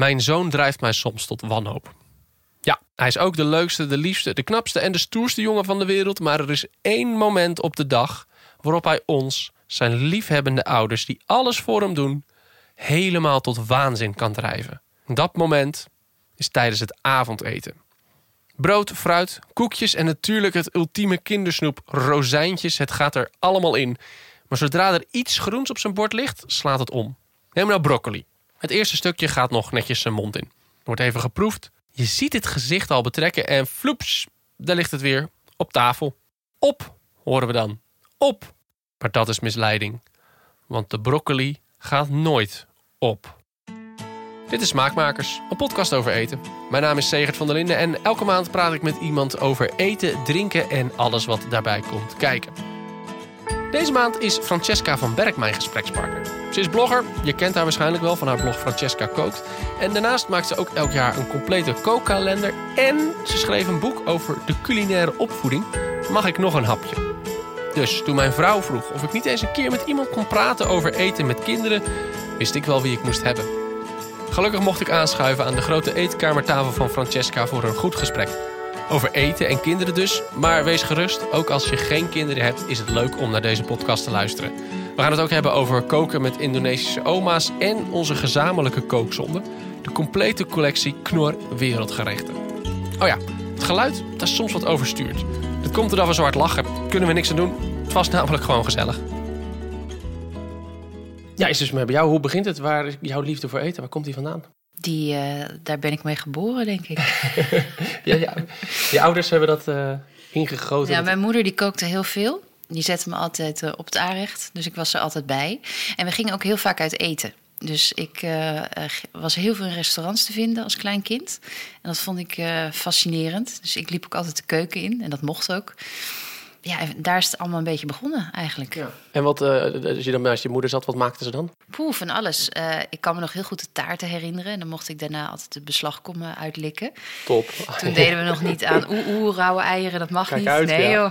Mijn zoon drijft mij soms tot wanhoop. Ja, hij is ook de leukste, de liefste, de knapste en de stoerste jongen van de wereld. Maar er is één moment op de dag waarop hij ons, zijn liefhebbende ouders, die alles voor hem doen, helemaal tot waanzin kan drijven. Dat moment is tijdens het avondeten. Brood, fruit, koekjes en natuurlijk het ultieme kindersnoep, rozijntjes. Het gaat er allemaal in. Maar zodra er iets groens op zijn bord ligt, slaat het om. Neem nou broccoli. Het eerste stukje gaat nog netjes zijn mond in. Wordt even geproefd. Je ziet het gezicht al betrekken en floeps, daar ligt het weer op tafel. Op, horen we dan. Op. Maar dat is misleiding. Want de broccoli gaat nooit op. Dit is Smaakmakers, een podcast over eten. Mijn naam is Segert van der Linden en elke maand praat ik met iemand over eten, drinken en alles wat daarbij komt kijken. Deze maand is Francesca van Berk mijn gesprekspartner. Ze is blogger, je kent haar waarschijnlijk wel van haar blog Francesca Kookt. En daarnaast maakt ze ook elk jaar een complete kookkalender. En ze schreef een boek over de culinaire opvoeding. Mag ik nog een hapje? Dus toen mijn vrouw vroeg of ik niet eens een keer met iemand kon praten over eten met kinderen, wist ik wel wie ik moest hebben. Gelukkig mocht ik aanschuiven aan de grote eetkamertafel van Francesca voor een goed gesprek. Over eten en kinderen dus, maar wees gerust, ook als je geen kinderen hebt, is het leuk om naar deze podcast te luisteren. We gaan het ook hebben over koken met Indonesische oma's en onze gezamenlijke kookzonde, de complete collectie Knor Wereldgerechten. Oh ja, het geluid, dat is soms wat overstuurd. Het komt doordat we zo hard lachen, kunnen we niks aan doen. Het was namelijk gewoon gezellig. Ja, is dus met jou. Hoe begint het? Waar jouw liefde voor eten? Waar komt die vandaan? Die, eh, daar ben ik mee geboren, denk ik. ja, ja, je ouders hebben dat eh, ingegoten. Ja, mijn moeder die kookte heel veel. Die zette me altijd eh, op het aanrecht. Dus ik was er altijd bij. En we gingen ook heel vaak uit eten. Dus ik was heel veel in restaurants te vinden als klein kind. En dat vond ik fascinerend. Dus ik liep ook altijd de keuken in. En dat mocht ook ja, daar is het allemaal een beetje begonnen eigenlijk. Ja. En wat, uh, als je dan naast je moeder zat, wat maakten ze dan? Poeh, van alles. Uh, ik kan me nog heel goed de taarten herinneren. En dan mocht ik daarna altijd de beslagkommen uitlikken. Top. Toen deden we nog niet aan oeh, oeh, rauwe eieren, dat mag niet. Uit, nee joh.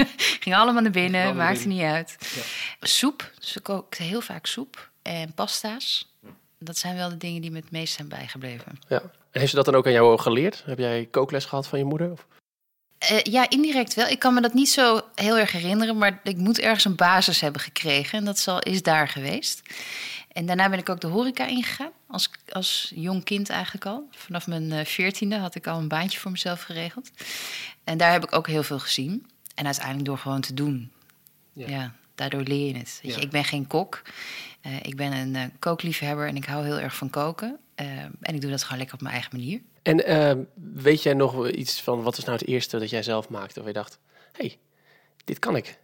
Ging allemaal naar binnen, maakte niet uit. Ja. Soep, ze kookte heel vaak soep. En pasta's. Dat zijn wel de dingen die me het meest zijn bijgebleven. Ja. En heeft ze dat dan ook aan jou geleerd? Heb jij kookles gehad van je moeder? Of? Uh, ja, indirect wel. Ik kan me dat niet zo heel erg herinneren, maar ik moet ergens een basis hebben gekregen. En dat zal, is daar geweest. En daarna ben ik ook de horeca ingegaan, als, als jong kind eigenlijk al. Vanaf mijn eh, veertiende had ik al een baantje voor mezelf geregeld. En daar heb ik ook heel veel gezien. En uiteindelijk door gewoon te doen. Ja, ja daardoor leer je het. Weet je, ik ben geen kok. Uh, ik ben een uh, kookliefhebber en ik hou heel erg van koken. en ik doe dat gewoon lekker op mijn eigen manier. En uh, weet jij nog iets van wat is nou het eerste dat jij zelf maakte? Of je dacht, hey, dit kan ik.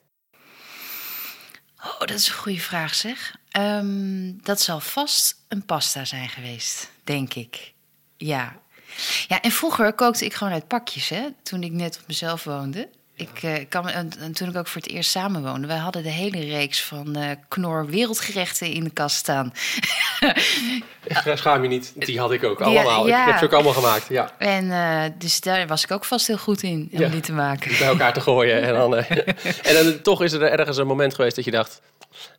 Oh, dat is een goede vraag zeg. Um, dat zal vast een pasta zijn geweest, denk ik. Ja. Ja, en vroeger kookte ik gewoon uit pakjes, hè, toen ik net op mezelf woonde. Ik uh, kan, en, toen ik ook voor het eerst samenwoonde, wij hadden de hele reeks van uh, Knor wereldgerechten in de kast staan. Schaam je niet, die had ik ook allemaal. Ja. Ik heb ze ook allemaal gemaakt, ja. En uh, dus daar was ik ook vast heel goed in, om die te maken. Bij elkaar te gooien. en dan, en dan toch is er ergens een moment geweest dat je dacht...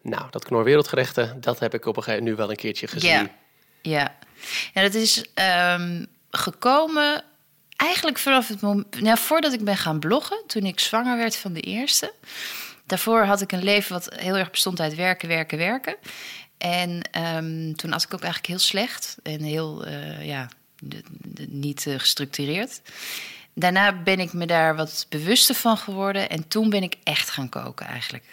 nou, dat Knor wereldgerechten, dat heb ik op een gegeven moment nu wel een keertje gezien. Ja, ja. ja dat is um, gekomen eigenlijk vanaf het moment, nou, voordat ik ben gaan bloggen, toen ik zwanger werd van de eerste. Daarvoor had ik een leven wat heel erg bestond uit werken, werken, werken. En um, toen had ik ook eigenlijk heel slecht en heel, uh, ja, niet uh, gestructureerd. Daarna ben ik me daar wat bewuster van geworden en toen ben ik echt gaan koken eigenlijk.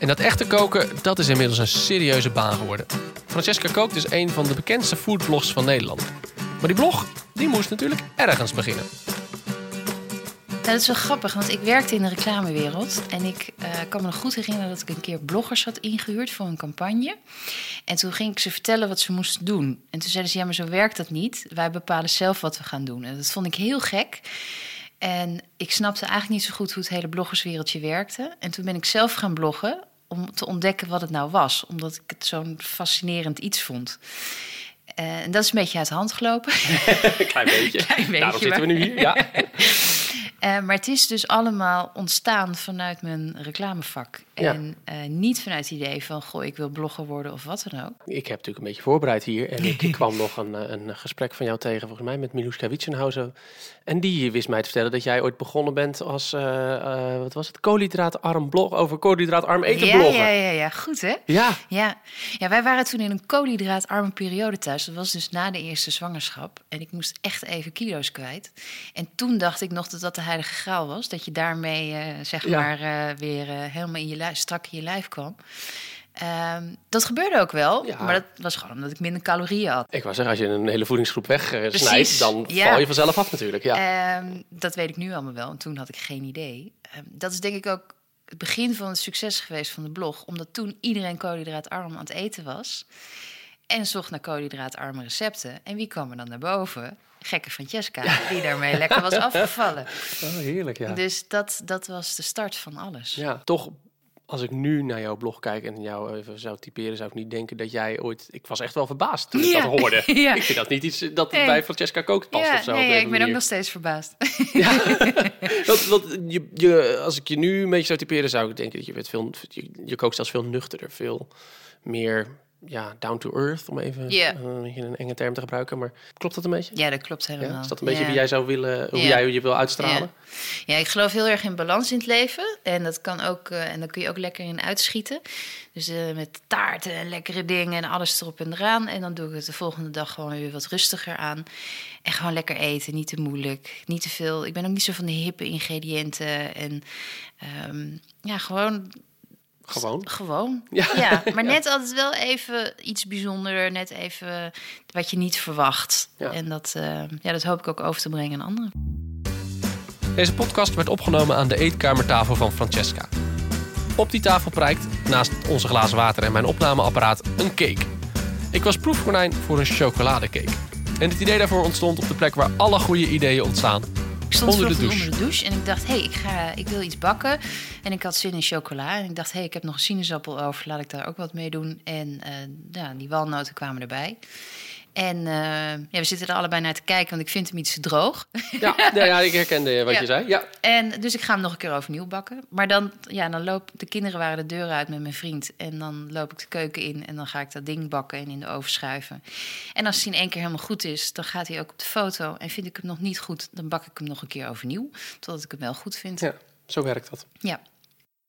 En dat echte koken, dat is inmiddels een serieuze baan geworden. Francesca Kookt is een van de bekendste foodblogs van Nederland. Maar die blog, die moest natuurlijk ergens beginnen. Nou, dat is wel grappig, want ik werkte in de reclamewereld. En ik uh, kan me nog goed herinneren dat ik een keer bloggers had ingehuurd voor een campagne. En toen ging ik ze vertellen wat ze moesten doen. En toen zeiden ze, ja, maar zo werkt dat niet. Wij bepalen zelf wat we gaan doen. En dat vond ik heel gek. En ik snapte eigenlijk niet zo goed hoe het hele bloggerswereldje werkte. En toen ben ik zelf gaan bloggen om te ontdekken wat het nou was. Omdat ik het zo'n fascinerend iets vond. Uh, en dat is een beetje uit de hand gelopen. Klein beetje. Klein beetje Daarom zitten we nu hier, ja. Eh, maar het is dus allemaal ontstaan vanuit mijn reclamevak. Ja. En eh, niet vanuit het idee van, goh, ik wil blogger worden of wat dan ook. Ik heb natuurlijk een beetje voorbereid hier. En ik, kwam nog een, eh, een gesprek van jou tegen, volgens mij, met Miluska Witsenhausen. En die wist mij te vertellen dat jij ooit begonnen bent als, wat was het, koolhydraatarm blog, over koolhydraatarm eten ja, bloggen. ja, ja, ja, goed hè? ja. Ja. ja, wij waren toen in een koolhydraatarme periode thuis. Dat was dus na de eerste zwangerschap. En ik moest echt even kilo's kwijt. En toen dacht ik nog dat dat de heilige graal was. Dat je daarmee, eh, zeg Ja. maar, eh, weer eh, helemaal in je lijf, strak in je lijf kwam. Ehm, dat gebeurde ook wel, Ja. maar dat was gewoon omdat ik minder calorieën had. Ik wou zeggen, als je een hele voedingsgroep wegsnijdt, dan ja. val je vanzelf af natuurlijk. Ja. Ehm, dat weet ik nu allemaal wel, en toen had ik geen idee. Ehm, dat is denk ik ook het begin van het succes geweest van de blog. Omdat toen iedereen koolhydraatarm aan het eten was. En zocht naar koolhydraatarme recepten. En wie kwam er dan naar boven? Gekke Francesca, die daarmee lekker was afgevallen. Oh, heerlijk, ja. Dus dat, dat was de start van alles. Ja, toch, als ik nu naar jouw blog kijk en jou even zou typeren, zou ik niet denken dat jij ooit... Ik was echt wel verbaasd toen ik Ja. dat hoorde. Ja. Ik vind dat niet iets dat Nee. bij Francesca Kookt past Ja, of zo. nee, ik ben ook nog steeds verbaasd. Want, want je, je, als ik je nu een beetje zou typeren, zou ik denken dat je, bent veel, je, je kookt zelfs veel nuchterder, veel meer ja, down to earth, om even eh, een, enge term te gebruiken. Maar klopt dat een beetje? Ja, dat klopt helemaal. Ja? Is dat een beetje Ja. wie jij zou willen, hoe Ja. jij je wil uitstralen? Ja, ik geloof heel erg in balans in het leven. En dat kan ook, eh, en daar kun je ook lekker in uitschieten. Dus eh, met taarten en lekkere dingen en alles erop en eraan. En dan doe ik het de volgende dag gewoon weer wat rustiger aan. En gewoon lekker eten, niet te moeilijk, niet te veel. Ik ben ook niet zo van de hippe ingrediënten. En ehm, ja, gewoon Gewoon. gewoon. Ja. Ja. maar net altijd wel even iets bijzonderder. Net even wat je niet verwacht. Ja. En dat, eh, ja, dat hoop ik ook over te brengen aan anderen. Deze podcast werd opgenomen aan de eetkamertafel van Francesca. Op die tafel prijkt, naast onze glazen water en mijn opnameapparaat, een cake. Ik was proefkonijn voor een chocoladecake. En het idee daarvoor ontstond op de plek waar alle goede ideeën ontstaan. Ik stond Onder de douche. onder de douche en ik dacht, hé, hey, ik, ga, ik wil iets bakken. En ik had zin in chocola. En ik dacht, hé, hey, ik heb nog een sinaasappel over, laat ik daar ook wat mee doen. En eh, ja, die walnoten kwamen erbij. En eh, ja, we zitten er allebei naar te kijken, want ik vind hem iets te droog. Ja, ja, ja ik herkende wat Ja. je zei. Ja. En dus ik ga hem nog een keer overnieuw bakken. Maar dan, ja, dan loop de kinderen waren de deur uit met mijn vriend. En dan loop ik de keuken in en dan ga ik dat ding bakken en in de oven schuiven. En als hij in één keer helemaal goed is, dan gaat hij ook op de foto. En vind ik hem nog niet goed, dan bak ik hem nog een keer overnieuw. Totdat ik hem wel goed vind. ja, zo werkt dat. Ja.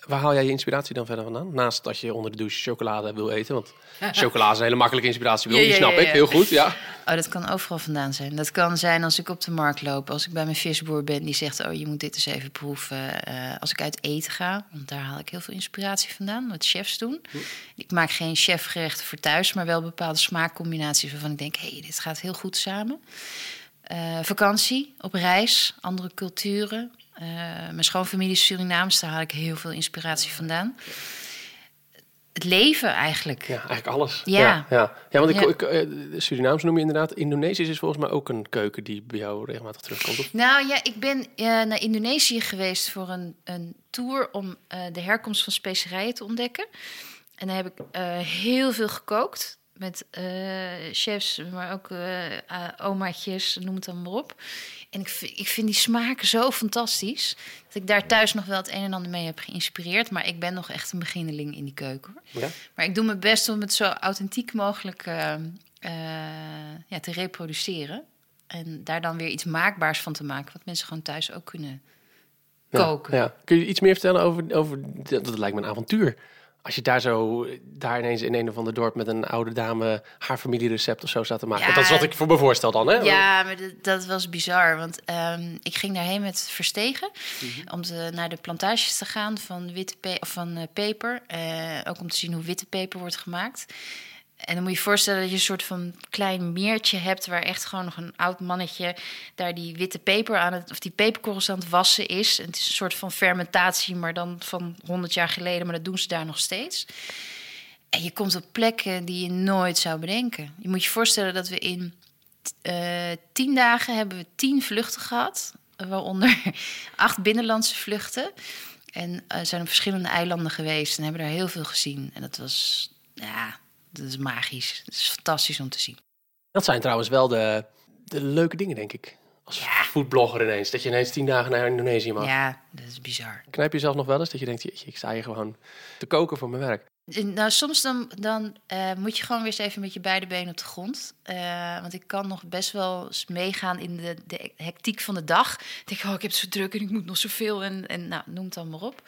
Waar haal jij je inspiratie dan verder vandaan? Naast als je onder de douche chocolade wil eten. Want chocola is een hele makkelijke inspiratiebron, Ja, die ja, snap ja, ik. Heel goed, ja. Oh, dat kan overal vandaan zijn. Dat kan zijn als ik op de markt loop, als ik bij mijn visboer ben die zegt: Oh, je moet dit eens even proeven. Eh, als ik uit eten ga, want daar haal ik heel veel inspiratie vandaan, wat chefs doen. Ik maak geen chefgerechten voor thuis, maar wel bepaalde smaakcombinaties waarvan ik denk: hé, hey, dit gaat heel goed samen. Eh, vakantie, op reis, andere culturen. Eh, mijn schoonfamilie is Surinaams, daar haal ik heel veel inspiratie vandaan. Het leven eigenlijk. Ja, eigenlijk alles. Ja. ja, ja. Ja, want ik, Ja. ik, eh, Surinaams noem je inderdaad. Indonesisch is volgens mij ook een keuken die bij jou regelmatig terugkomt. Of? Nou ja, ik ben eh, naar Indonesië geweest voor een, een tour om de herkomst van specerijen te ontdekken. En daar heb ik heel veel gekookt met chefs, maar ook omaatjes, noem het dan maar op. En ik, ik vind die smaken zo fantastisch dat ik daar thuis nog wel het een en ander mee heb geïnspireerd. Maar ik ben nog echt een beginneling in die keuken. Ja? Maar ik doe mijn best om het zo authentiek mogelijk eh, eh, ja, te reproduceren. En daar dan weer iets maakbaars van te maken, wat mensen gewoon thuis ook kunnen Ja, koken. Ja. Kun je iets meer vertellen over, over dat, dat lijkt me een avontuur. Als je daar zo, daar ineens in een of ander dorp met een oude dame haar familierecept of zo staat te maken. Ja. Dat is wat ik voor me voorstel dan, hè? Ja, maar dat, dat was bizar. Want ehm, ik ging daarheen met verstegen. Om te, naar de plantages te gaan van, witte pe of van eh, peper. Eh, ook om te zien hoe witte peper wordt gemaakt. En dan moet je je voorstellen dat je een soort van klein meertje hebt... waar echt gewoon nog een oud mannetje daar die witte peper aan het... of die peperkorrels aan het wassen is. En het is een soort van fermentatie, maar dan van 100 jaar geleden. Maar dat doen ze daar nog steeds. En je komt op plekken die je nooit zou bedenken. Je moet je voorstellen dat we in eh, tien dagen hebben we tien vluchten gehad. Waaronder acht binnenlandse vluchten. En eh, zijn op verschillende eilanden geweest en hebben daar heel veel gezien. En dat was, ja, dat is magisch. Het is fantastisch om te zien. Dat zijn trouwens wel de, de leuke dingen, denk ik. Als Ja. foodblogger ineens. Dat je ineens tien dagen naar Indonesië mag. Ja, dat is bizar. Knijp je jezelf nog wel eens dat je denkt, jeetje, ik sta hier gewoon te koken voor mijn werk. Nou, soms dan, dan eh, moet je gewoon weer eens even met je beide benen op de grond. Eh, want ik kan nog best wel eens meegaan in de, de hectiek van de dag. Ik denk, oh, ik heb het zo druk en ik moet nog zoveel. En, en nou, noem het dan maar op.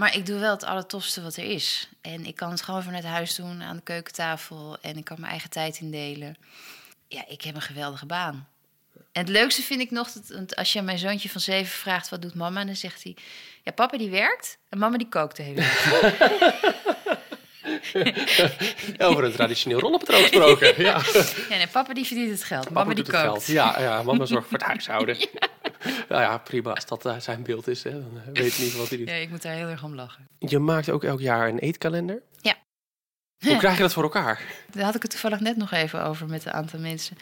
Maar ik doe wel het allertofste wat er is. En ik kan het gewoon vanuit huis doen aan de keukentafel. En ik kan mijn eigen tijd indelen. Ja, ik heb een geweldige baan. En het leukste vind ik nog, dat, als je aan mijn zoontje van zeven vraagt... wat doet mama? Dan zegt hij, ja, papa die werkt en mama die kookt de hele dag. Over een traditioneel rollenpatroon gesproken. ja. Ja, nee, papa die verdient het geld, mama die kookt. geld. Ja, ja, mama zorgt voor het huishouden. Nou ja, prima. Als dat eh, zijn beeld is, hè, dan eh, weet ik niet wat hij doet. Ja, ik moet daar heel erg om lachen. Je maakt ook elk jaar een eetkalender. Ja. Hoe krijg je dat voor elkaar? Daar had ik het toevallig net nog even over met een aantal mensen.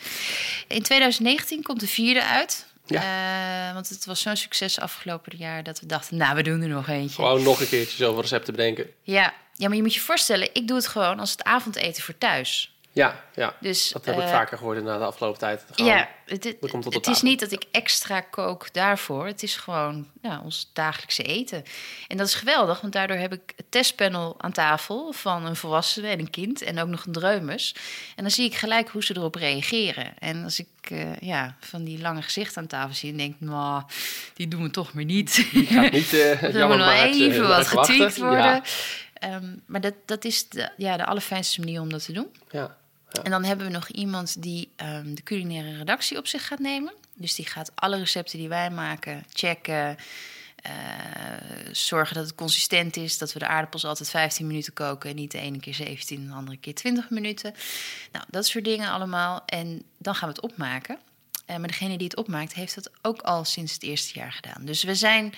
In 2019 komt de vierde uit. Eh, want het was zo'n succes afgelopen jaar dat we dachten, nou, we doen er nog eentje. Gewoon nog een keertje zoveel recepten bedenken. Ja. ja, maar je moet je voorstellen, ik doe het gewoon als het avondeten voor thuis. Ja, ja. Dus, dat heb ik eh, vaker gehoord na de afgelopen tijd. Gewoon, ja, het, komt is niet dat ik extra kook daarvoor. Het is gewoon ons dagelijkse eten. En dat is geweldig, want daardoor heb ik het testpanel aan tafel van een volwassene en een kind en ook nog een dreumes. En dan zie ik gelijk hoe ze erop reageren. En als ik eh, ja, van die lange gezichten aan tafel zie en denk, nou, die doen we toch maar niet. Gaat niet uh, Er jammer maar even wat getweakt worden. Ja, Ehm, maar dat, dat is de, ja, de allerfijnste manier om dat te doen. ja. En dan hebben we nog iemand die ehm, de culinaire redactie op zich gaat nemen. Dus die gaat alle recepten die wij maken checken. eh, zorgen dat het consistent is. Dat we de aardappels altijd 15 minuten koken. En niet de ene keer 17 en de andere keer 20 minuten. Nou, dat soort dingen allemaal. En dan gaan we het opmaken. Eh, maar degene die het opmaakt, heeft dat ook al sinds het eerste jaar gedaan. Dus we zijn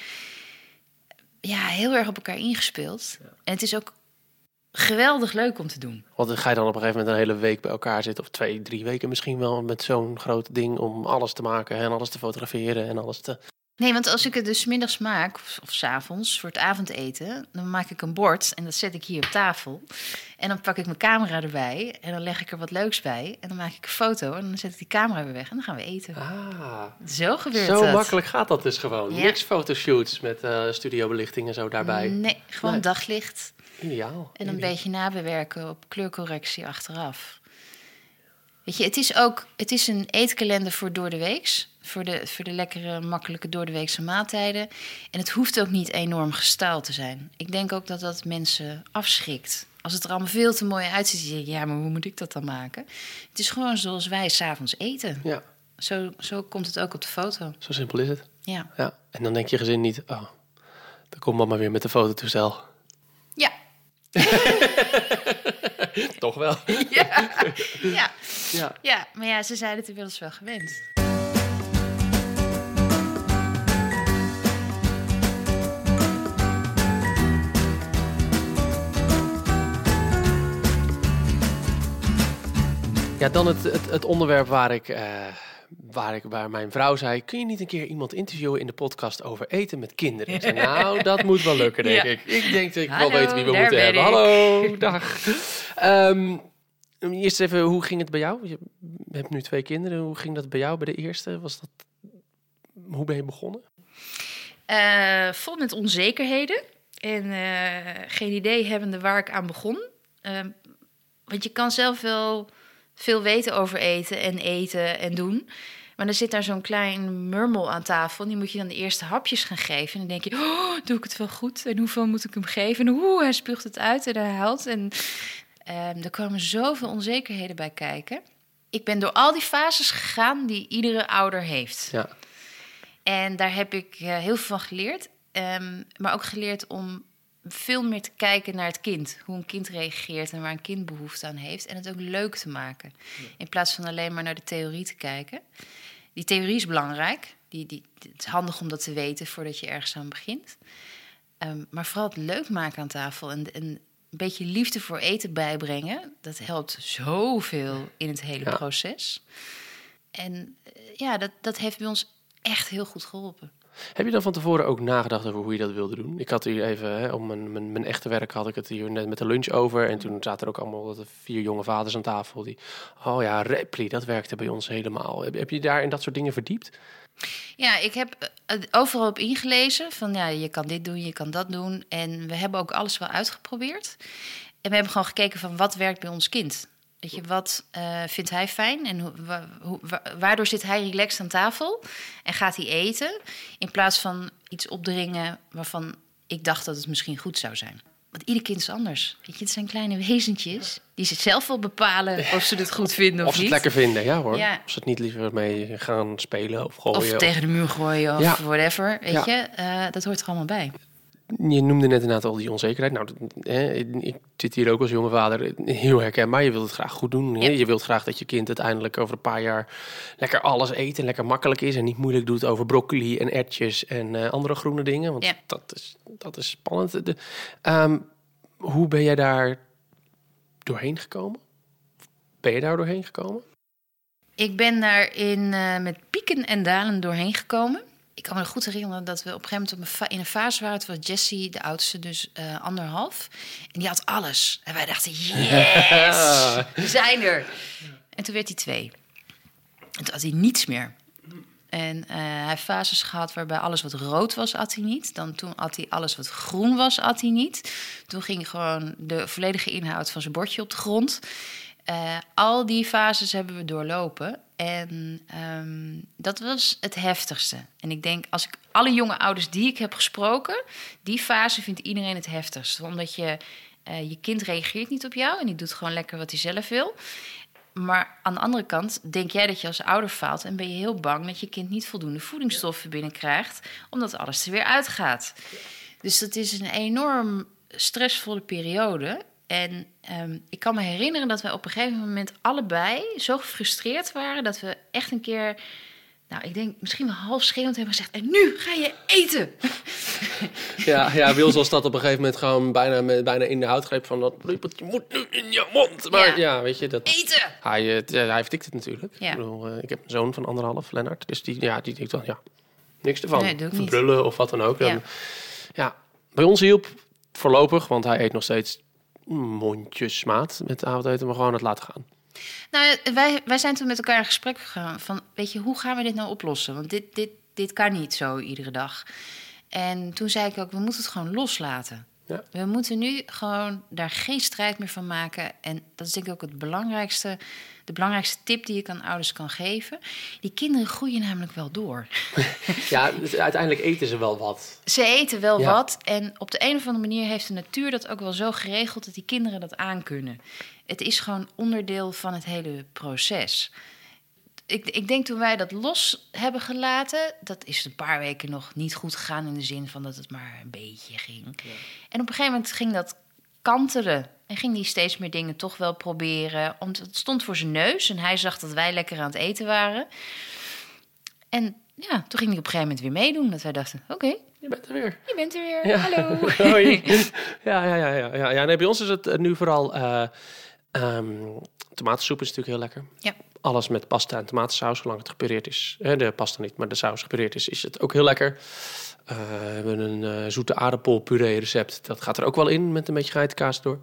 ja, heel erg op elkaar ingespeeld. En het is ook geweldig leuk om te doen. Want ga je dan op een gegeven moment een hele week bij elkaar zitten. Of twee, drie weken misschien wel. Met zo'n groot ding om alles te maken. En alles te fotograferen. En alles te... Nee, want als ik het dus middags maak, of, of 's avonds voor het avondeten, dan maak ik een bord en dat zet ik hier op tafel. En dan pak ik mijn camera erbij en dan leg ik er wat leuks bij. En dan maak ik een foto en dan zet ik die camera weer weg en dan gaan we eten. Ah, Zo gebeurt zo dat. makkelijk gaat dat dus gewoon. Ja. Niks fotoshoots met eh studiobelichting en zo daarbij. Nee, gewoon Nee. daglicht. Ideaal. En een Ideaal. beetje nabewerken op kleurcorrectie achteraf. Weet je, het is ook het is een eetkalender voor door de weeks. Voor de, voor de lekkere, makkelijke door de weekse maaltijden. En het hoeft ook niet enorm gestaald te zijn. Ik denk ook dat dat mensen afschrikt. Als het er allemaal veel te mooi uitziet, dan denk je, ja, maar hoe moet ik dat dan maken? Het is gewoon zoals wij s'avonds eten. Ja, Zo, zo komt het ook op de foto. zo simpel is het. Ja. Ja. En dan denk je gezin niet, oh, dan komt mama weer met de fototoestel. Toch wel. Ja. ja. Ja. ja, maar ja, ze zijn het inmiddels wel gewend. Ja, dan het, het, het onderwerp waar ik, eh, waar ik, waar mijn vrouw zei, kun je niet een keer iemand interviewen in de podcast over eten met kinderen? Ik zei, nou, dat moet wel lukken, denk Ja. ik. Ik denk dat ik Hallo, wel weet wie we moeten ben hebben. ik. Hallo, dag. Ehm, eerst even, hoe ging het bij jou? Je hebt nu twee kinderen. Hoe ging dat bij jou bij de eerste? Was dat, hoe ben je begonnen? Eh, vol met onzekerheden. En eh, geen idee hebbende waar ik aan begon. Ehm, want je kan zelf wel veel weten over eten en eten en doen. Maar dan zit daar zo'n klein murmel aan tafel. En die moet je dan de eerste hapjes gaan geven. En dan denk je, oh, doe ik het wel goed? En hoeveel moet ik hem geven? En hoe, hij spuugt het uit en hij huilt. En ehm, er komen zoveel onzekerheden bij kijken. Ik ben door al die fases gegaan die iedere ouder heeft. Ja, En daar heb ik eh, heel veel van geleerd. Ehm, maar ook geleerd om veel meer te kijken naar het kind. Hoe een kind reageert en waar een kind behoefte aan heeft. En het ook leuk te maken. In plaats van alleen maar naar de theorie te kijken. Die theorie is belangrijk. Die, die, het is handig om dat te weten voordat je ergens aan begint. Ehm, maar vooral het leuk maken aan tafel. En, en een beetje liefde voor eten bijbrengen. Dat helpt zoveel in het hele Ja. proces. En eh, ja, dat, dat heeft bij ons echt heel goed geholpen. Heb je dan van tevoren ook nagedacht over hoe je dat wilde doen? Ik had hier even, hè, om mijn, mijn, echte werk had ik het hier net met de lunch over. En toen zaten er ook allemaal vier jonge vaders aan tafel. Die, oh ja, Repli, dat werkte bij ons helemaal. Heb, heb je daar in dat soort dingen verdiept? Ja, ik heb eh, overal op ingelezen van ja, je kan dit doen, je kan dat doen. En we hebben ook alles wel uitgeprobeerd. En we hebben gewoon gekeken van wat werkt bij ons kind. Weet je, wat uh, vindt hij fijn en waardoor zit hij relaxed aan tafel en gaat hij eten in plaats van iets opdringen waarvan ik dacht dat het misschien goed zou zijn. Want ieder kind is anders. Weet je, het zijn kleine wezentjes die zelf wel bepalen of ze het goed vinden of, of ze het lekker vinden, ja hoor. Ja. Of ze het niet liever mee gaan spelen of gooien. Of tegen de muur gooien of whatever, weet je. Uh, dat hoort er allemaal bij. Je noemde net inderdaad al die onzekerheid. Nou, hè, ik zit hier ook als jonge vader heel herkenbaar. Je wilt het graag goed doen. Hè? Je wilt graag dat je kind uiteindelijk over een paar jaar lekker alles eet en lekker makkelijk is. En niet moeilijk doet over broccoli en ertjes en uh, andere groene dingen. Want dat, is, dat is spannend. De, um, hoe ben jij daar doorheen gekomen? Ben je daar doorheen gekomen? Ik ben daarin uh, met pieken en dalen doorheen gekomen ik kan me goed herinneren dat we op een gegeven moment in een fase waren. Toen was Jessie, de oudste, dus uh, anderhalf. En die had alles. En wij dachten, yes, we zijn er. En toen werd hij twee. En toen had hij niets meer. En uh, hij heeft fases gehad waarbij alles wat rood was, at hij niet. Dan toen had hij alles wat groen was, at hij niet. Toen ging gewoon de volledige inhoud van zijn bordje op de grond. Uh, al die fases hebben we doorlopen. En um, dat was het heftigste. En ik denk, als ik alle jonge ouders die ik heb gesproken, die fase vindt iedereen het heftigst. Omdat je, uh, je kind reageert niet op jou en die doet gewoon lekker wat hij zelf wil. Maar aan de andere kant denk jij dat je als ouder faalt en ben je heel bang dat je kind niet voldoende voedingsstoffen binnenkrijgt, omdat alles er weer uitgaat. Dus dat is een enorm stressvolle periode. En ehm, ik kan me herinneren dat we op een gegeven moment allebei zo gefrustreerd waren dat we echt een keer, nou, ik denk misschien wel half schreeuwend hebben gezegd: En nu ga je eten. Ja, ja Wils dat op een gegeven moment gewoon bijna, bijna in de houtgreep van dat je moet nu in je mond. Maar ja, weet je dat. Eten! Hij, hij vertikt het natuurlijk. Ja. Ik, bedoel, eh, ik heb een zoon van anderhalf, Lennart. Dus die, ja, die denkt dan, ja, niks ervan. Nee, Verbrullen of wat dan ook. Ja. ja, bij ons hielp voorlopig, want hij eet nog steeds mondjesmaat met avondeten, maar gewoon het laten gaan. Nou, wij, wij zijn toen met elkaar in gesprek gegaan van, weet je, hoe gaan we dit nou oplossen? Want dit, dit, dit kan niet zo iedere dag. En toen zei ik ook, we moeten het gewoon loslaten. Ja. We moeten nu gewoon daar geen strijd meer van maken. En dat is denk ik ook het belangrijkste, de belangrijkste tip die ik aan ouders kan geven. Die kinderen groeien namelijk wel door. Ja, dus uiteindelijk eten ze wel wat. Ze eten wel wat. En op de een of andere manier heeft de natuur dat ook wel zo geregeld dat die kinderen dat aankunnen. Het is gewoon onderdeel van het hele proces ik, ik denk toen wij dat los hebben gelaten, dat is een paar weken nog niet goed gegaan in de zin van dat het maar een beetje ging. Ja. En op een gegeven moment ging dat kantelen. En ging hij steeds meer dingen toch wel proberen. Omdat het stond voor zijn neus en hij zag dat wij lekker aan het eten waren. En ja, toen ging hij op een gegeven moment weer meedoen. Dat wij dachten, oké. je bent er weer. Je bent er weer, ja. hallo. Hoi. Ja, ja, ja, ja, ja. nee, bij ons is het eh, nu vooral... Uh, um, tomatensoep is natuurlijk heel lekker. Ja alles met pasta en tomatensaus, zolang het gepureerd is. De pasta niet, maar de saus gepureerd is, is het ook heel lekker. Uh, we hebben een uh, zoete aardappelpuree recept. Dat gaat er ook wel in met een beetje geitenkaas door.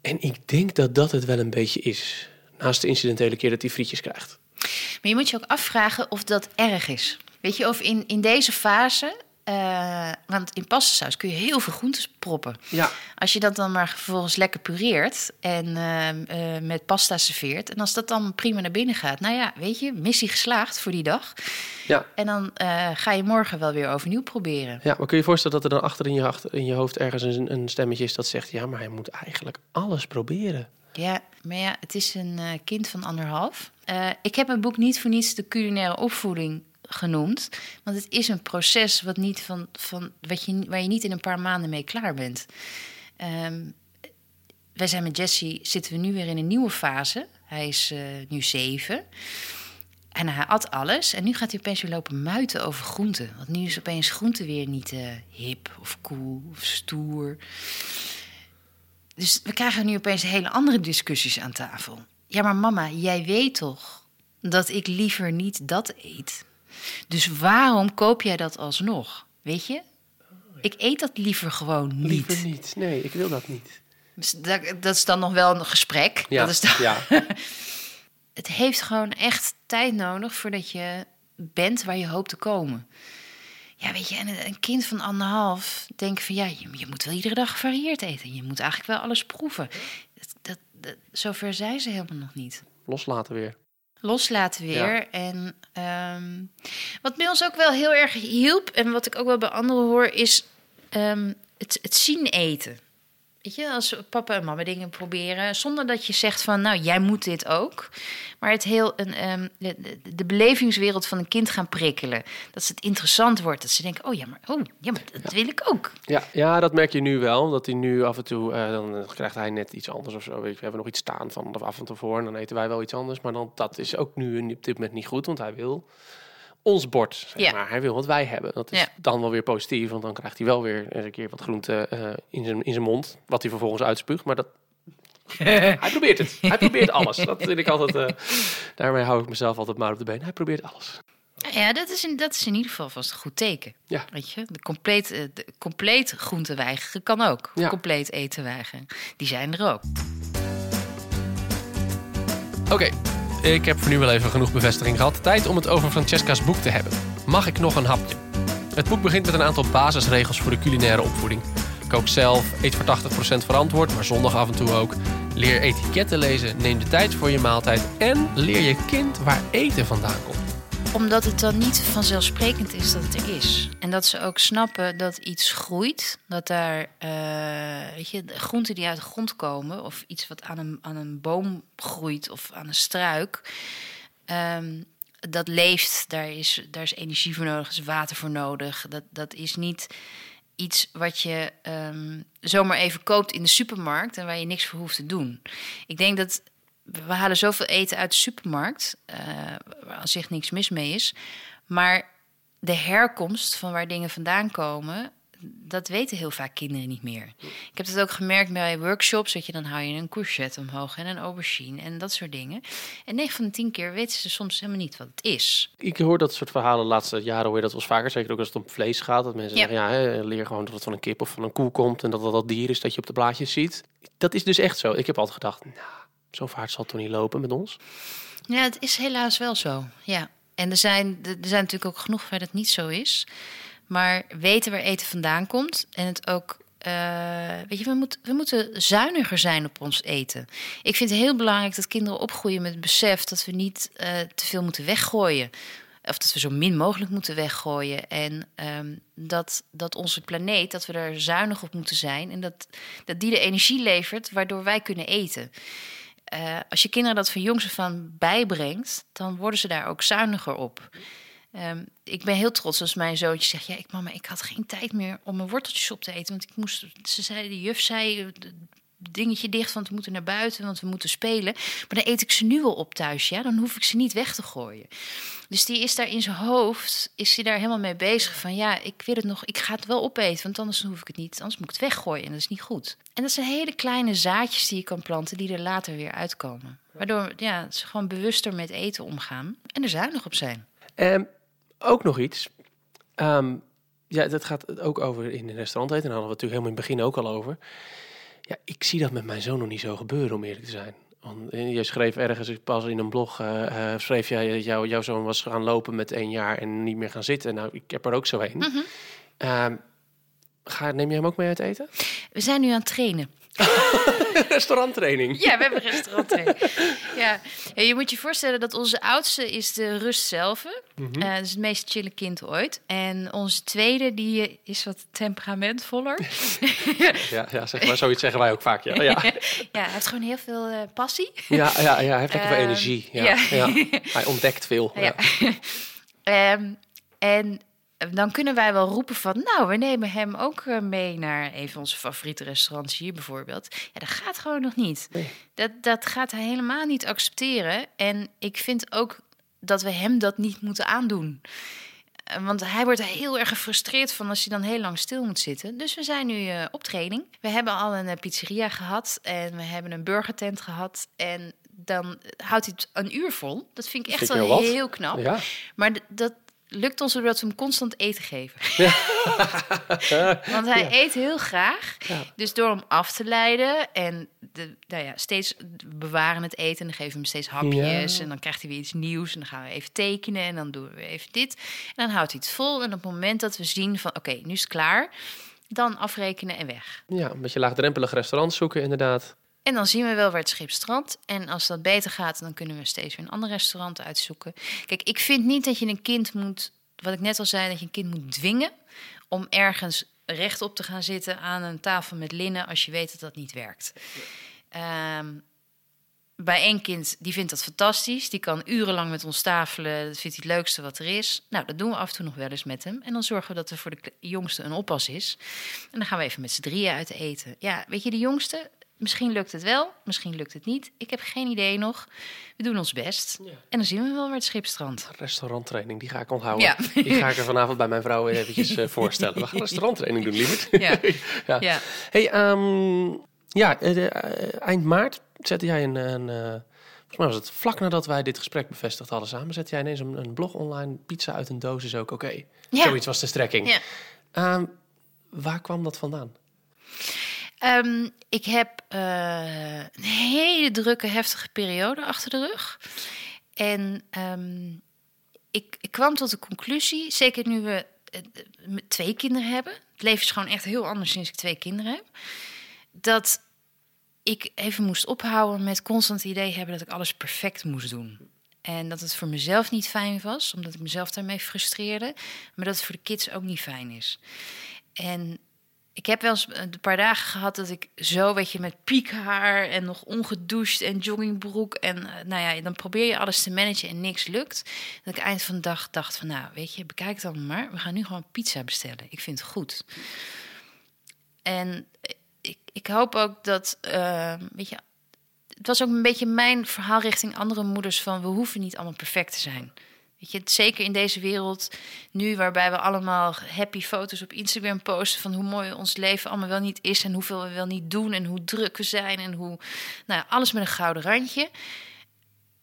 En ik denk dat dat het wel een beetje is. Naast de incidentele keer dat hij frietjes krijgt. Maar je moet je ook afvragen of dat erg is. Weet je, of in, in deze fase uh, want in pastasaus kun je heel veel groentes proppen. Ja. Als je dat dan maar vervolgens lekker pureert en uh, uh, met pasta serveert. En als dat dan prima naar binnen gaat. Nou ja, weet je, missie geslaagd voor die dag. Ja. En dan ga je morgen wel weer overnieuw proberen. Ja, maar kun je je voorstellen dat er dan achter in je, achter, in je hoofd ergens een, een stemmetje is dat zegt... ja, maar hij moet eigenlijk alles proberen. Ja, maar ja, het is een kind van anderhalf. ik heb mijn boek niet voor niets de culinaire opvoeding genoemd. Want het is een proces wat niet van, van, wat je, waar je niet in een paar maanden mee klaar bent. Um, wij zijn met Jesse, zitten we nu weer in een nieuwe fase. Hij is uh, nu zeven. En hij at alles. En nu gaat hij opeens weer lopen muiten over groenten. Want nu is opeens groente weer niet uh, hip of cool of stoer. Dus we krijgen nu opeens hele andere discussies aan tafel. Ja, maar mama, jij weet toch dat ik liever niet dat eet? Dus waarom koop jij dat alsnog? Weet je? Ik eet dat liever gewoon niet. Liever niet. Nee, ik wil dat niet. Dus dat, dat is dan nog wel een gesprek. Ja, Dat is dan, ja. Het heeft gewoon echt tijd nodig voordat je bent waar je hoopt te komen. Ja, weet je, en een kind van anderhalf denkt van ja, je, je moet wel iedere dag gevarieerd eten. Je moet eigenlijk wel alles proeven. Dat, dat, dat, zover zijn ze helemaal nog niet. Loslaten weer. Loslaten weer. En ehm, wat bij ons ook wel heel erg hielp, en wat ik ook wel bij anderen hoor, is ehm, het, het zien eten. Weet je, als papa en mama dingen proberen, zonder dat je zegt van, nou, jij moet dit ook. Maar het heel een, ehm, de, de, de belevingswereld van een kind gaan prikkelen. Dat ze het interessant wordt. Dat ze denken, oh ja, maar, oh, ja, maar dat wil ik ook. Ja, ja, dat merk je nu wel. Dat hij nu af en toe, eh, dan eh, krijgt hij net iets anders of zo. We hebben nog iets staan van af en toe voor. En dan eten wij wel iets anders. Maar dan, dat is ook nu op dit moment niet goed. Want hij wil ons bord, zeg Ja. maar. Hij wil wat wij hebben. Dat is Ja. dan wel weer positief. Want dan krijgt hij wel weer eens een keer wat groente eh, in, zijn, in zijn mond. Wat hij vervolgens uitspuugt. Maar dat... hij probeert het. Hij probeert alles. Dat vind ik altijd... eh, daarmee hou ik mezelf altijd maar op de been. Hij probeert alles. Ja, dat is in, dat is in ieder geval vast een goed teken. Ja. Weet je, de compleet, eh, de compleet groente weigeren kan ook. Ja. Compleet eten weigeren. Die zijn er ook. Oké, ik heb voor nu wel even genoeg bevestiging gehad. Tijd om het over Francesca's boek te hebben. Mag ik nog een hapje? Het boek begint met een aantal basisregels voor de culinaire opvoeding. Kook zelf, eet voor 80% verantwoord, maar zondag af en toe ook. Leer etiketten lezen, neem de tijd voor je maaltijd en leer je kind waar eten vandaan komt. Omdat het dan niet vanzelfsprekend is dat het er is. En dat ze ook snappen dat iets groeit. Dat daar, eh, weet je, groenten die uit de grond komen... of iets wat aan een, aan een boom groeit of aan een struik... ehm, dat leeft, daar is, daar is energie voor nodig, is water voor nodig. Dat, dat is niet iets wat je ehm, zomaar even koopt in de supermarkt... en waar je niks voor hoeft te doen. Ik denk dat we halen zoveel eten uit de supermarkt, eh, waar aan zich niks mis mee is. Maar de herkomst van waar dingen vandaan komen, dat weten heel vaak kinderen niet meer. Ik heb het ook gemerkt bij workshops, dat je dan hou je een courgette omhoog en een aubergine en dat soort dingen. En 9 van de 10 keer weten ze soms helemaal niet wat het is. Ik hoor dat soort verhalen de laatste jaren hoor je dat wel eens vaker. Zeker ook als het om vlees gaat. Dat mensen Ja. zeggen, ja, hè, leer gewoon dat het van een kip of van een koe komt. En dat dat dat dier is dat je op de blaadjes ziet. Dat is dus echt zo. Ik heb altijd gedacht, nou, zo vaart zal toch niet lopen met ons? Ja, het is helaas wel zo. Ja. En er zijn, er zijn natuurlijk ook genoeg waar dat niet zo is. Maar weten waar eten vandaan komt en het ook. eh, weet je, we, we moeten zuiniger zijn op ons eten. Ik vind het heel belangrijk dat kinderen opgroeien met het besef dat we niet eh, te veel moeten weggooien. Of dat we zo min mogelijk moeten weggooien. En ehm, dat, dat onze planeet, dat we daar zuinig op moeten zijn. En dat, dat die de energie levert waardoor wij kunnen eten. Eh, als je kinderen dat van jongs af aan bijbrengt, dan worden ze daar ook zuiniger op. Ehm, ik ben heel trots als mijn zoontje zegt: Ja, ik, mama, ik had geen tijd meer om mijn worteltjes op te eten. Want ik moest, ze zei, de juf zei, dingetje dicht, want we moeten naar buiten, want we moeten spelen. Maar dan eet ik ze nu al op thuis, ja. Dan hoef ik ze niet weg te gooien. Dus die is daar in zijn hoofd, is hij daar helemaal mee bezig. Van ja, ik wil het nog, ik ga het wel opeten, want anders hoef ik het niet. Anders moet ik het weggooien en dat is niet goed. En dat zijn hele kleine zaadjes die je kan planten, die er later weer uitkomen. Waardoor ja, ze gewoon bewuster met eten omgaan en er zuinig op zijn. Ehm, ook nog iets. Ehm, ja, dat gaat ook over in een restaurant eten. En daar hadden we het natuurlijk helemaal in het begin ook al over. Ja, ik zie dat met mijn zoon nog niet zo gebeuren, om eerlijk te zijn. Want eh, je schreef ergens, pas in een blog, eh, eh, schreef jij, dat jou, jouw zoon was gaan lopen met één jaar en niet meer gaan zitten. Nou, ik heb er ook zo een. Mhm. Ehm, ga, neem je hem ook mee uit eten? We zijn nu aan het trainen. Restauranttraining. Ja, we hebben restaurant ja. ja, je moet je voorstellen dat onze oudste is de rust zelf. Dat is het meest chille kind ooit. En onze tweede, die is wat temperamentvoller. Ja, ja, zeg maar, zoiets zeggen wij ook vaak. Ja, ja, ja, hij heeft gewoon heel veel eh, passie. ja, ja, ja hij heeft lekker veel Ehm, energie. Ja, ja. ja. Hij ontdekt veel. Ja. Ehm, en dan kunnen wij wel roepen van... nou, we nemen hem ook eh, mee naar een van onze favoriete restaurants hier bijvoorbeeld. Ja, dat gaat gewoon nog niet. Nee. Dat, dat gaat hij helemaal niet accepteren. En ik vind ook dat we hem dat niet moeten aandoen. Eh, Want hij wordt heel erg gefrustreerd van als hij dan heel lang stil moet zitten. Dus we zijn nu eh, op training. We hebben al een eh, pizzeria gehad en we hebben een burgertent gehad. En dan houdt hij het een uur vol. Dat vind ik echt wel heel knap. Ja. Maar dat, lukt ons doordat we hem constant eten geven. Want hij eet heel graag. Ja. Dus door hem af te leiden en de, nou ja, steeds bewaren het eten... en dan geven we hem steeds hapjes en dan krijgt hij weer iets nieuws... en dan gaan we even tekenen en dan doen we even dit. En dan houdt hij het vol en op het moment dat we zien van... oké, nu is het klaar, dan afrekenen en weg. Ja, een beetje laagdrempelig restaurant zoeken inderdaad. En dan zien we wel waar het schip strandt. En als dat beter gaat, dan kunnen we steeds weer een ander restaurant uitzoeken. Kijk, ik vind niet dat je een kind moet, wat ik net al zei, dat je een kind moet dwingen om ergens rechtop te gaan zitten aan een tafel met linnen als je weet dat dat niet werkt. Ehm, bij één kind, die vindt dat fantastisch. Die kan urenlang met ons tafelen. Dat vindt hij het leukste wat er is. Nou, dat doen we af en toe nog wel eens met hem. En dan zorgen we dat er voor de jongste een oppas is. En dan gaan we even met z'n drieën uit eten. Ja, weet je, de jongste, misschien lukt het wel, misschien lukt het niet. Ik heb geen idee nog. We doen ons best. Ja. En dan zien we wel waar het schip strandt. Restauranttraining, die ga ik onthouden. Ja. Die ga ik er vanavond bij mijn vrouw eventjes eh, voorstellen. We gaan restauranttraining doen, lieverd. Ja. ja. Ja. Hey, ehm, ja, eh, eh, eind maart zette jij een, een volgens mij was het vlak nadat wij dit gesprek bevestigd hadden samen, zette jij ineens een, een blog online. Pizza uit een doos is ook oké. Ja. Zoiets was de strekking. Ja. Ehm, waar kwam dat vandaan? Ehm, ik heb eh, een hele drukke, heftige periode achter de rug. En ehm, ik, ik kwam tot de conclusie, zeker nu we eh, twee kinderen hebben. Het leven is gewoon echt heel anders sinds ik twee kinderen heb. Dat ik even moest ophouden met constant het idee hebben dat ik alles perfect moest doen. En dat het voor mezelf niet fijn was, omdat ik mezelf daarmee frustreerde. Maar dat het voor de kids ook niet fijn is. En ik heb wel eens een paar dagen gehad dat ik zo, weet je, met piekhaar en nog ongedoucht en joggingbroek. En eh, nou ja, dan probeer je alles te managen en niks lukt. Dat ik eind van de dag dacht van, nou, weet je, bekijk het allemaal maar. We gaan nu gewoon pizza bestellen. Ik vind het goed. En ik, ik hoop ook dat, eh, weet je, het was ook een beetje mijn verhaal richting andere moeders van, we hoeven niet allemaal perfect te zijn. Weet je, zeker in deze wereld nu, waarbij we allemaal happy foto's op Instagram posten van hoe mooi ons leven allemaal wel niet is en hoeveel we wel niet doen en hoe druk we zijn en hoe, nou alles met een gouden randje.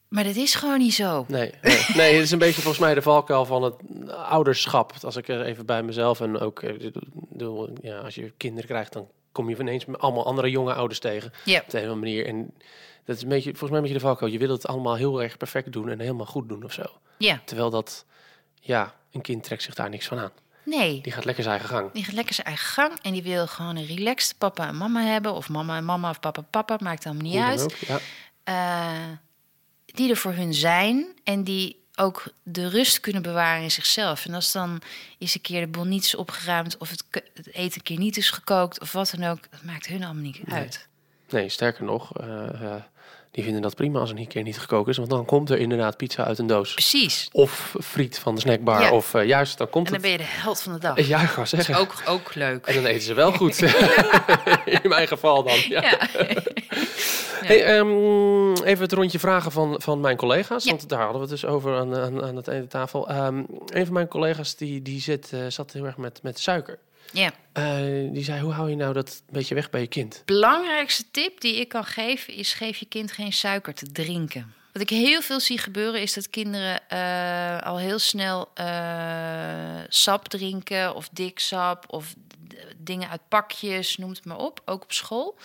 Maar dat is gewoon niet zo. Nee, nee, het is een beetje volgens mij de valkuil van het ouderschap. Als ik er even bij mezelf en ook, eh, ja, als je kinderen krijgt, dan kom je ineens met allemaal andere jonge ouders tegen. Op de een andere manier. En dat is een beetje, volgens mij een beetje de valkuil. Je wil het allemaal heel erg perfect doen en helemaal goed doen of zo. ja, Terwijl dat, ja, een kind trekt zich daar niks van aan. nee. Die gaat lekker zijn eigen gang. Die gaat lekker zijn eigen gang en die wil gewoon een relaxed papa en mama hebben. Of mama en mama of papa en papa, maakt allemaal niet Hoe uit. ook, Ja. eh, die er voor hun zijn en die ook de rust kunnen bewaren in zichzelf. En als dan is een keer de boel niet is opgeruimd of het, het eten een keer niet is gekookt of wat dan ook, dat maakt hun allemaal niet Nee. uit. Nee, sterker nog, eh, eh, die vinden dat prima als er een keer niet gekookt is. Want dan komt er inderdaad pizza uit een doos. Precies. Of friet van de snackbar. Ja. Of eh, juist, dan komt En dan het. ben je de held van de dag. Ja, ik ga zeggen. is ook, ook leuk. En dan eten ze wel goed. In mijn geval dan. Ja. Ja. Hey, ehm, even het rondje vragen van, van mijn collega's. Want daar hadden we het dus over aan, aan, aan het ene tafel. Ehm, een van mijn collega's die, die zit, eh, zat heel erg met, met suiker. ja. Eh, die zei, hoe hou je nou dat beetje weg bij je kind? belangrijkste tip die ik kan geven is: geef je kind geen suiker te drinken. Wat ik heel veel zie gebeuren is dat kinderen eh, al heel snel sap drinken of dik sap of dingen uit pakjes, noem het maar op, ook op school.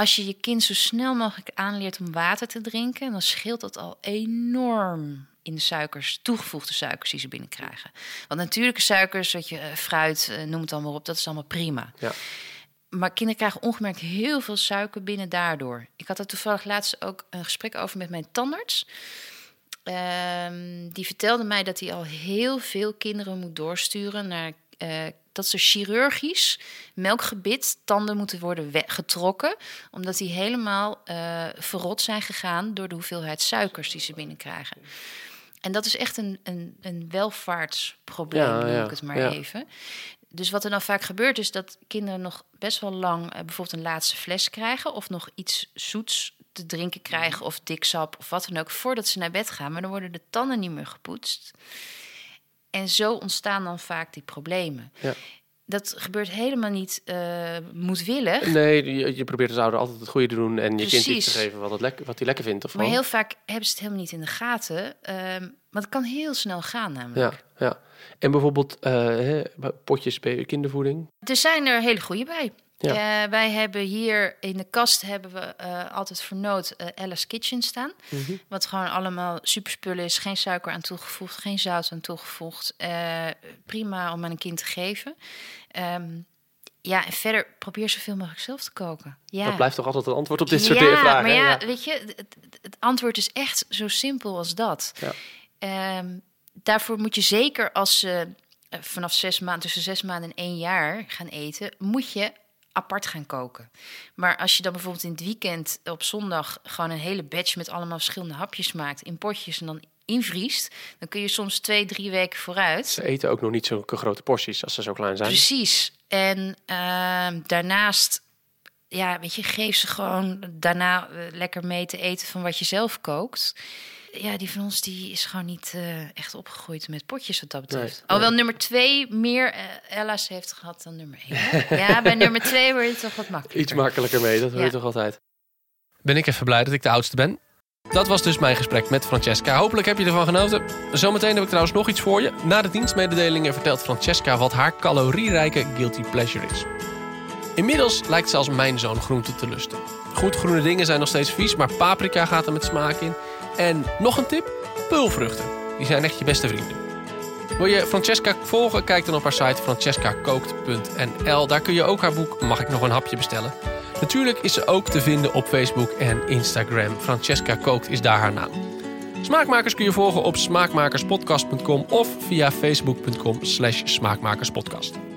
Als je je kind zo snel mogelijk aanleert om water te drinken, dan scheelt dat al enorm in de suikers, toegevoegde suikers die ze binnenkrijgen. Want natuurlijke suikers, wat je eh, fruit, eh, noem het allemaal op, dat is allemaal prima. Ja. Maar kinderen krijgen ongemerkt heel veel suiker binnen daardoor. Ik had er toevallig laatst ook een gesprek over met mijn tandarts. Ehm, die vertelde mij dat hij al heel veel kinderen moet doorsturen naar eh, dat ze chirurgisch melkgebit tanden moeten worden getrokken, omdat die helemaal eh, verrot zijn gegaan door de hoeveelheid suikers die ze binnenkrijgen. En dat is echt een, een, een welvaartsprobleem, Ja, noem ja, ik het maar ja. even. Dus wat er dan vaak gebeurt, is dat kinderen nog best wel lang eh, bijvoorbeeld een laatste fles krijgen. Of nog iets zoets te drinken krijgen. Of diksap of wat dan ook. Voordat ze naar bed gaan. Maar dan worden de tanden niet meer gepoetst. En zo ontstaan dan vaak die problemen. Ja. dat gebeurt helemaal niet uh, moedwillig. Nee, je, je, probeert als ouder altijd het goede te doen en je kind iets te geven wat, het lekker, wat hij lekker vindt. Of maar heel vaak hebben ze het helemaal niet in de gaten. Um, maar het kan heel snel gaan namelijk. Ja, ja. En bijvoorbeeld uh, potjes bij kindervoeding? Er zijn er hele goede bij. Ja. Uh, wij hebben hier in de kast hebben we uh, altijd voor nood uh, Alice Kitchen staan. Mm -hmm. Wat gewoon allemaal superspullen is. Geen suiker aan toegevoegd, geen zout aan toegevoegd. prima om aan een kind te geven. Um, ja, en verder probeer zoveel mogelijk zelf te koken. Ja. Dat blijft toch altijd het antwoord op dit soort ja, vragen. Maar ja, weet je, het, het, antwoord is echt zo simpel als dat. Ja. Um, daarvoor moet je zeker als ze vanaf zes maanden, tussen zes maanden en één jaar gaan eten, moet je apart gaan koken. Maar als je dan bijvoorbeeld in het weekend op zondag gewoon een hele batch met allemaal verschillende hapjes maakt in potjes en dan invriest, dan kun je soms twee, drie weken vooruit. Ze eten ook nog niet zulke grote porties als ze zo klein zijn. Precies. En uh, daarnaast, ja, weet je, geef ze gewoon daarna uh, lekker mee te eten van wat je zelf kookt ja, die van ons die is gewoon niet uh, echt opgegroeid met potjes wat dat betreft. Nee, Alhoewel nummer twee meer uh, Ella's heeft gehad dan nummer één. ja, bij nummer twee word je toch wat makkelijker. Iets makkelijker mee, dat hoor je toch altijd. Ben ik even blij dat ik de oudste ben. Dat was dus mijn gesprek met Francesca. Hopelijk heb je ervan genoten. Zometeen heb ik trouwens nog iets voor je. Na de dienstmededelingen vertelt Francesca wat haar calorierijke guilty pleasure is. Inmiddels lijkt zelfs mijn zoon groente te lusten. Goed, groene dingen zijn nog steeds vies, maar paprika gaat er met smaak in. En nog een tip: pulvruchten. Die zijn echt je beste vrienden. Wil je Francesca volgen? Kijk dan op haar site francescakookt.nl. Daar kun je ook haar boek Mag ik nog een hapje bestellen? Natuurlijk is ze ook te vinden op Facebook en Instagram. Francesca Kookt is daar haar naam. Smaakmakers kun je volgen op smaakmakerspodcast.com of via facebook.com slash smaakmakerspodcast.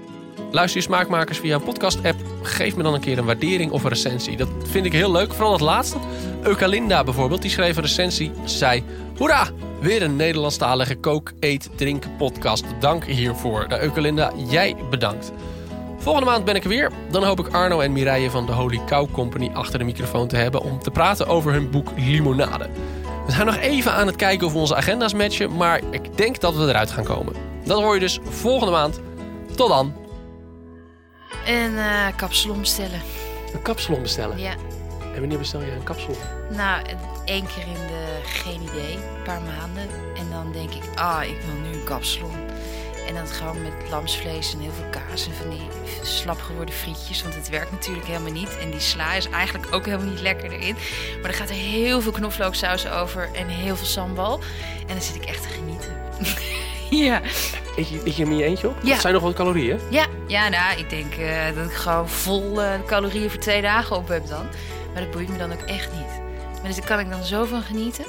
Luister je Smaakmakers via een podcast-app? Geef me dan een keer een waardering of een recensie. Dat vind ik heel leuk, vooral het laatste. Eukalinda bijvoorbeeld, die schreef een recensie. Zei, hoera, weer een Nederlandstalige kook, eet, drink podcast. Dank hiervoor. De Eukalinda, jij bedankt. Volgende maand ben ik er weer. Dan hoop ik Arno en Mireille van de Holy Cow Company achter de microfoon te hebben... om te praten over hun boek Limonade. We zijn nog even aan het kijken of onze agenda's matchen... maar ik denk dat we eruit gaan komen. Dat hoor je dus volgende maand. Tot dan. Een uh, kapsalon bestellen. Een kapsalon bestellen? Ja. En wanneer bestel je een kapsalon? Nou, één keer in de, geen idee, een paar maanden. En dan denk ik, ah, ik wil nu een kapsalon. En dan gewoon met lamsvlees en heel veel kaas en van die slap geworden frietjes. Want het werkt natuurlijk helemaal niet. En die sla is eigenlijk ook helemaal niet lekker erin. Maar er gaat er heel veel knoflooksaus over en heel veel sambal. En dan zit ik echt te genieten. ja. Eet je, eet je hem in je eentje op? Ja. Dat zijn nog wat calorieën? Ja, ja nou, ik denk uh, dat ik gewoon vol uh, calorieën voor twee dagen op heb dan. Maar dat boeit me dan ook echt niet. Maar dus daar kan ik dan zo van genieten.